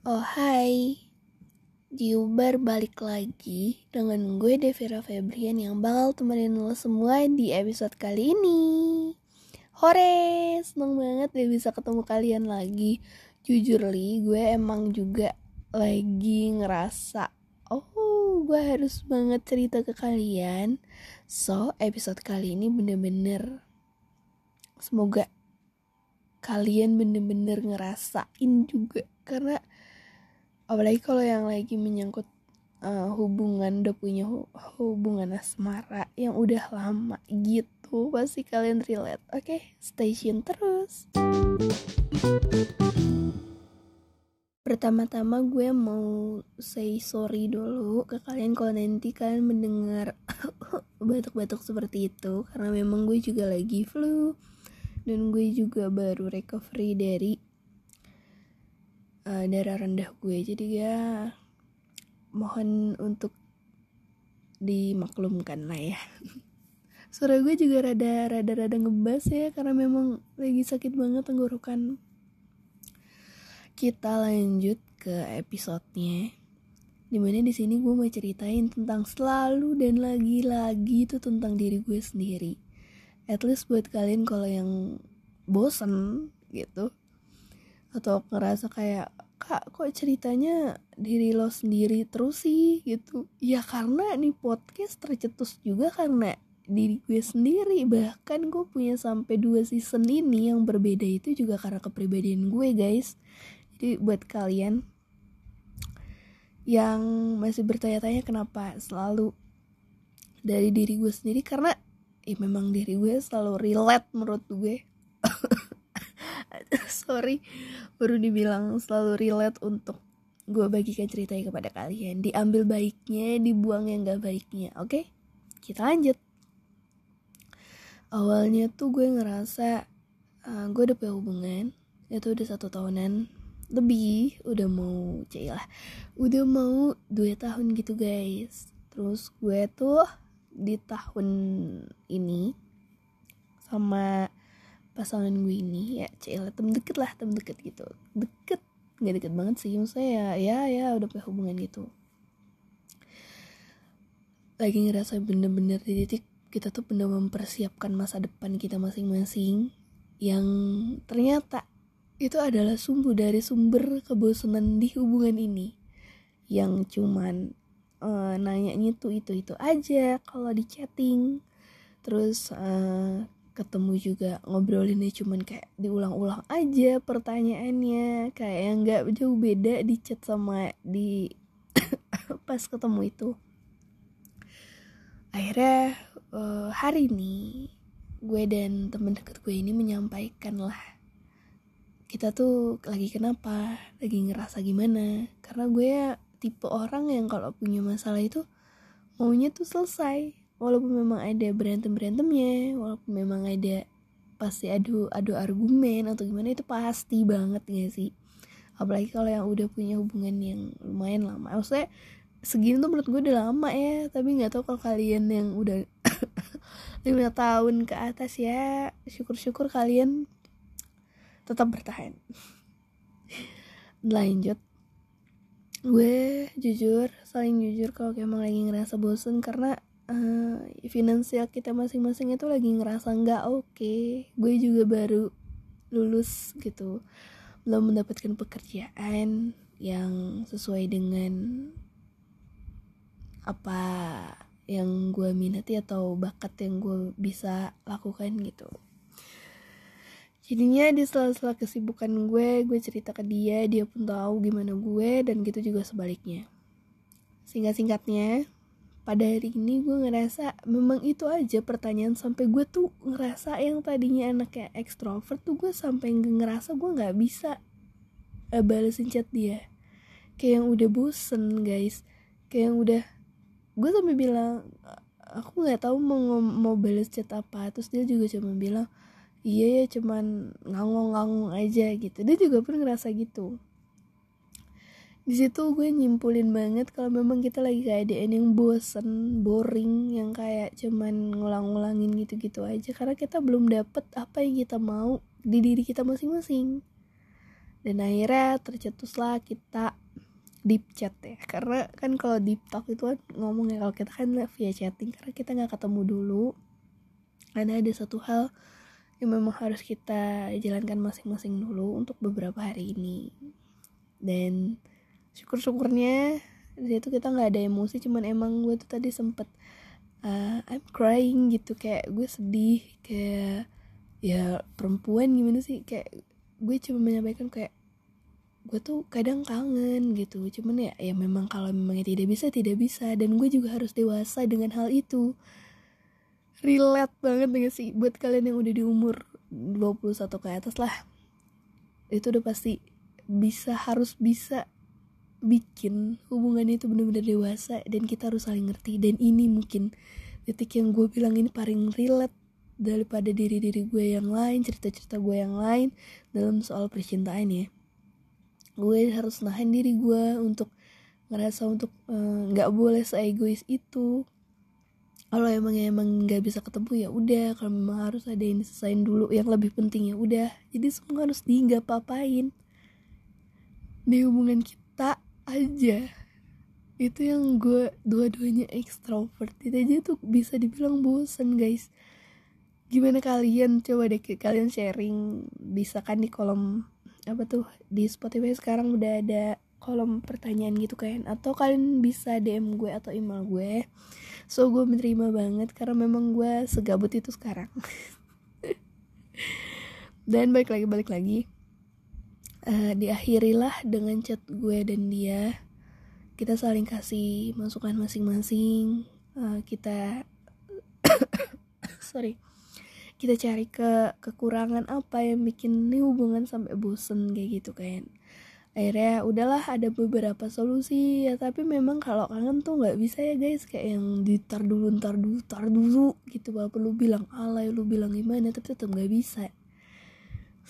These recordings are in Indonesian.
Oh hai, di Uber balik lagi dengan gue Devira Febrian yang bakal temenin lo semua di episode kali ini. Hore, seneng banget deh bisa ketemu kalian lagi. Jujur li, gue emang juga lagi ngerasa, oh gue harus banget cerita ke kalian. So, episode kali ini bener-bener semoga kalian bener-bener ngerasain juga karena apalagi kalau yang lagi menyangkut uh, hubungan udah punya hubungan asmara yang udah lama gitu pasti kalian relate oke okay? stay tune terus pertama-tama gue mau say sorry dulu ke kalian kalau nanti kalian mendengar batuk-batuk seperti itu karena memang gue juga lagi flu dan gue juga baru recovery dari uh, darah rendah gue. Jadi ya mohon untuk dimaklumkan lah ya. Suara gue juga rada rada rada ngebas ya karena memang lagi sakit banget tenggorokan. Kita lanjut ke episodenya. Di mana di sini gue mau ceritain tentang selalu dan lagi-lagi itu tentang diri gue sendiri. At least buat kalian kalau yang bosen gitu atau ngerasa kayak kak kok ceritanya diri lo sendiri terus sih? Gitu. Ya karena nih podcast tercetus juga karena diri gue sendiri. Bahkan gue punya sampai dua season ini yang berbeda itu juga karena kepribadian gue guys. Jadi buat kalian yang masih bertanya-tanya kenapa selalu dari diri gue sendiri karena ya memang diri gue selalu relate menurut gue sorry baru dibilang selalu relate untuk gue bagikan ceritanya kepada kalian. Diambil baiknya dibuang yang gak baiknya oke? Okay? kita lanjut. Awalnya tuh gue ngerasa uh, gue udah punya hubungan itu udah satu tahunan. Lebih udah mau lah. Udah mau dua tahun gitu guys. Terus gue tuh di tahun ini sama pasangan gue ini ya cila tem deket lah tem deket gitu. Deket nggak deket banget sih maksudnya ya ya ya udah punya hubungan gitu. Lagi ngerasa bener-bener di titik kita tuh bener mempersiapkan masa depan kita masing-masing yang ternyata itu adalah sumber dari sumber kebosanan di hubungan ini. Yang cuman uh, nanyanya tuh itu itu aja kalau di chatting. Terus uh, ketemu juga ngobrolinnya cuman kayak diulang-ulang aja pertanyaannya. Kayak yang nggak jauh beda di chat sama di pas ketemu itu. Akhirnya uh, hari ini gue dan temen deket gue ini menyampaikan lah kita tuh lagi kenapa lagi ngerasa gimana. Karena gue ya tipe orang yang kalau punya masalah itu maunya tuh selesai walaupun memang ada berantem berantemnya walaupun memang ada pasti adu adu argumen atau gimana itu pasti banget gak sih? Apalagi kalau yang udah punya hubungan yang lumayan lama. Maksudnya segini tuh menurut gue udah lama ya tapi nggak tahu kalau kalian yang udah lima tahun ke atas ya syukur-syukur kalian tetap bertahan. Lanjut. Gue jujur saling jujur kalau emang lagi ngerasa bosen karena uh, finansial kita masing-masing itu lagi ngerasa nggak oke. Okay. gue juga baru lulus gitu. Belum mendapatkan pekerjaan yang sesuai dengan apa yang gue minati atau bakat yang gue bisa lakukan gitu. Jadinya di sela-sela kesibukan gue gue cerita ke dia dia pun tahu gimana gue dan gitu juga sebaliknya. Singkat-singkatnya pada hari ini gue ngerasa memang itu aja pertanyaan sampai gue tuh ngerasa yang tadinya anaknya ekstrovert tuh gue sampai ngerasa gue nggak bisa uh, balesin chat dia. Kayak yang udah bosen guys. Kayak yang udah gue sampai bilang aku nggak tahu mau mau balas chat apa. Terus dia juga cuma bilang iya ya cuman ngangong-ngangong aja gitu. Dia juga pun ngerasa gitu di situ gue nyimpulin banget kalau memang kita lagi keadaan yang bosen boring yang kayak cuman ngulang-ngulangin gitu-gitu aja. Karena kita belum dapet apa yang kita mau di diri kita masing-masing. Dan akhirnya tercetuslah kita deep chat ya. Karena kan kalau deep talk itu kan ngomongnya kalau kita kan via chatting karena kita nggak ketemu dulu. Karena ada satu hal yang memang harus kita jalankan masing-masing dulu untuk beberapa hari ini. Dan syukur-syukurnya di situ kita nggak ada emosi cuman emang gue tuh tadi sempet uh, I'm crying gitu. Kayak gue sedih kayak ya perempuan gimana sih? Kayak gue cuma menyampaikan kayak gue tuh kadang kangen gitu. Cuman ya ya memang kalau memangnya tidak bisa tidak bisa. Dan gue juga harus dewasa dengan hal itu. Relate banget dengan sih buat kalian yang udah di umur 21 ke atas lah itu udah pasti bisa harus bisa bikin hubungan itu benar-benar dewasa dan kita harus saling ngerti. Dan ini mungkin detik yang gue bilang ini paling relate daripada diri-diri gue yang lain cerita-cerita gue yang lain dalam soal percintaan ya. Gue harus nahan diri gue untuk ngerasa untuk eh, nggak uh, boleh seegois itu. Kalau emang emang nggak bisa ketemu ya udah. Kalau memang harus ada yang diselesain dulu yang lebih penting ya udah. Jadi semua harus di nggak papain di hubungan kita aja. Itu yang gue dua-duanya extrovert itu aja tuh bisa dibilang bosan guys. Gimana kalian? Coba deh kalian sharing. Bisa kan di kolom apa tuh di Spotify sekarang udah ada kolom pertanyaan gitu kan? Atau kalian bisa DM gue atau email gue. So gue menerima banget karena memang gue segabut itu sekarang. Dan balik lagi balik lagi uh, diakhirilah dengan chat gue dan dia. Kita saling kasih masukan masing-masing. Uh, kita sorry. Kita cari ke kekurangan apa yang bikin nih hubungan sampai bosen kayak gitu kan. Akhirnya udahlah ada beberapa solusi. Ya tapi memang kalau kangen tuh nggak bisa ya guys. Kayak yang ditar dulu ntar dulu tar dulu gitu bapak. Lu bilang alay lu bilang gimana tapi tetap nggak bisa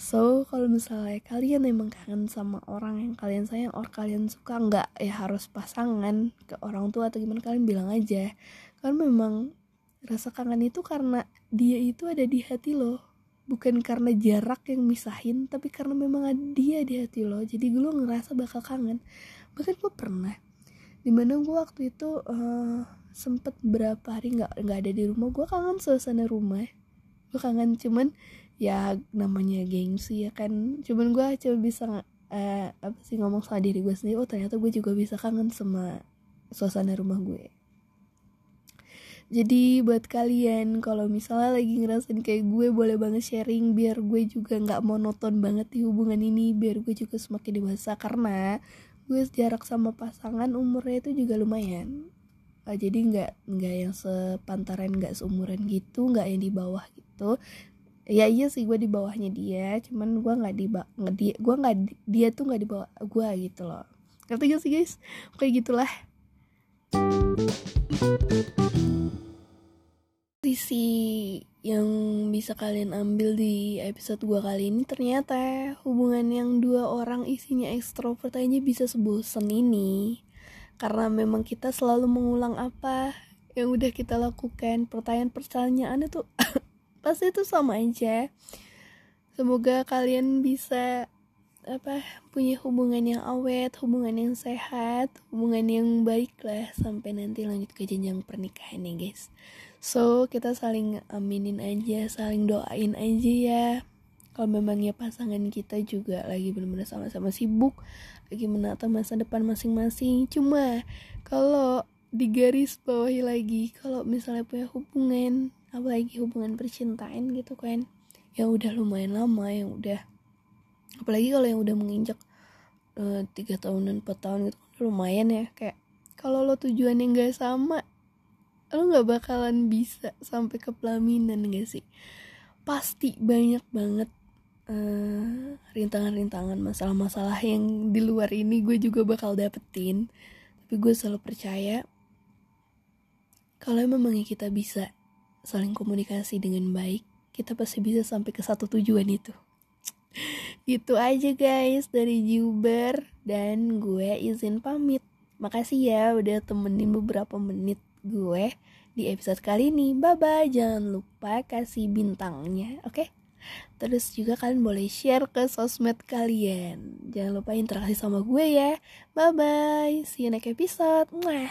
so kalau misalnya kalian emang kangen sama orang yang kalian sayang or kalian suka nggak ya harus pasangan ke orang tua atau gimana kalian bilang aja. Karena memang rasa kangen itu karena dia itu ada di hati lo. Bukan karena jarak yang misahin tapi karena memang ada dia di hati lo. Jadi gue ngerasa bakal kangen. Bahkan gue pernah di mana gue waktu itu uh, sempet berapa hari nggak nggak ada di rumah gue kangen suasana rumah. Gue kangen cuman ya namanya gengsi ya kan. Cuman gue cuma bisa uh, apa sih ngomong sama diri gue sendiri oh ternyata gue juga bisa kangen sama suasana rumah gue jadi buat kalian kalau misalnya lagi ngerasain kayak gue boleh banget sharing biar gue juga nggak monoton banget di hubungan ini biar gue juga semakin dewasa. Karena gue jarak sama pasangan umurnya itu juga lumayan. Uh, jadi nggak nggak yang sepantaran nggak seumuran gitu nggak yang di bawah gitu ya iya sih gue di bawahnya dia cuman gue nggak di dia gue nggak dia tuh nggak di bawah gue gitu loh. Ngerti gak sih guys? Kayak gitulah. Sisi yang bisa kalian ambil di episode gua kali ini ternyata hubungan yang dua orang isinya ekstrovert aja bisa sebosen ini. Karena memang kita selalu mengulang apa yang udah kita lakukan. Pertanyaan-pertanyaan itu pasti itu sama aja semoga kalian bisa apa punya hubungan yang awet, hubungan yang sehat, hubungan yang baik lah sampai nanti lanjut ke jenjang pernikahan ya guys. So kita saling aminin aja, saling doain aja ya. Kalau memangnya pasangan kita juga lagi benar-benar sama-sama sibuk, lagi menata masa depan masing-masing. Cuma kalau di garis bawahi lagi, kalau misalnya punya hubungan, apalagi hubungan percintaan gitu kan, yang udah lumayan lama, yang udah apalagi kalau yang udah menginjak eh, tiga uh, tahunan empat tahun gitu lumayan ya. Kayak kalau lo tujuannya nggak sama lo nggak bakalan bisa sampai ke pelaminan gak sih? Pasti banyak banget uh, rintangan-rintangan masalah-masalah yang di luar ini gue juga bakal dapetin. Tapi gue selalu percaya kalau memangnya kita bisa saling komunikasi dengan baik kita pasti bisa sampai ke satu tujuan itu gitu aja guys dari Juber dan gue izin pamit makasih ya udah temenin beberapa menit gue di episode kali ini bye bye jangan lupa kasih bintangnya oke okay? Terus juga kalian boleh share ke sosmed kalian. Jangan lupa interaksi sama gue ya. Bye bye. See you next episode. Mwah.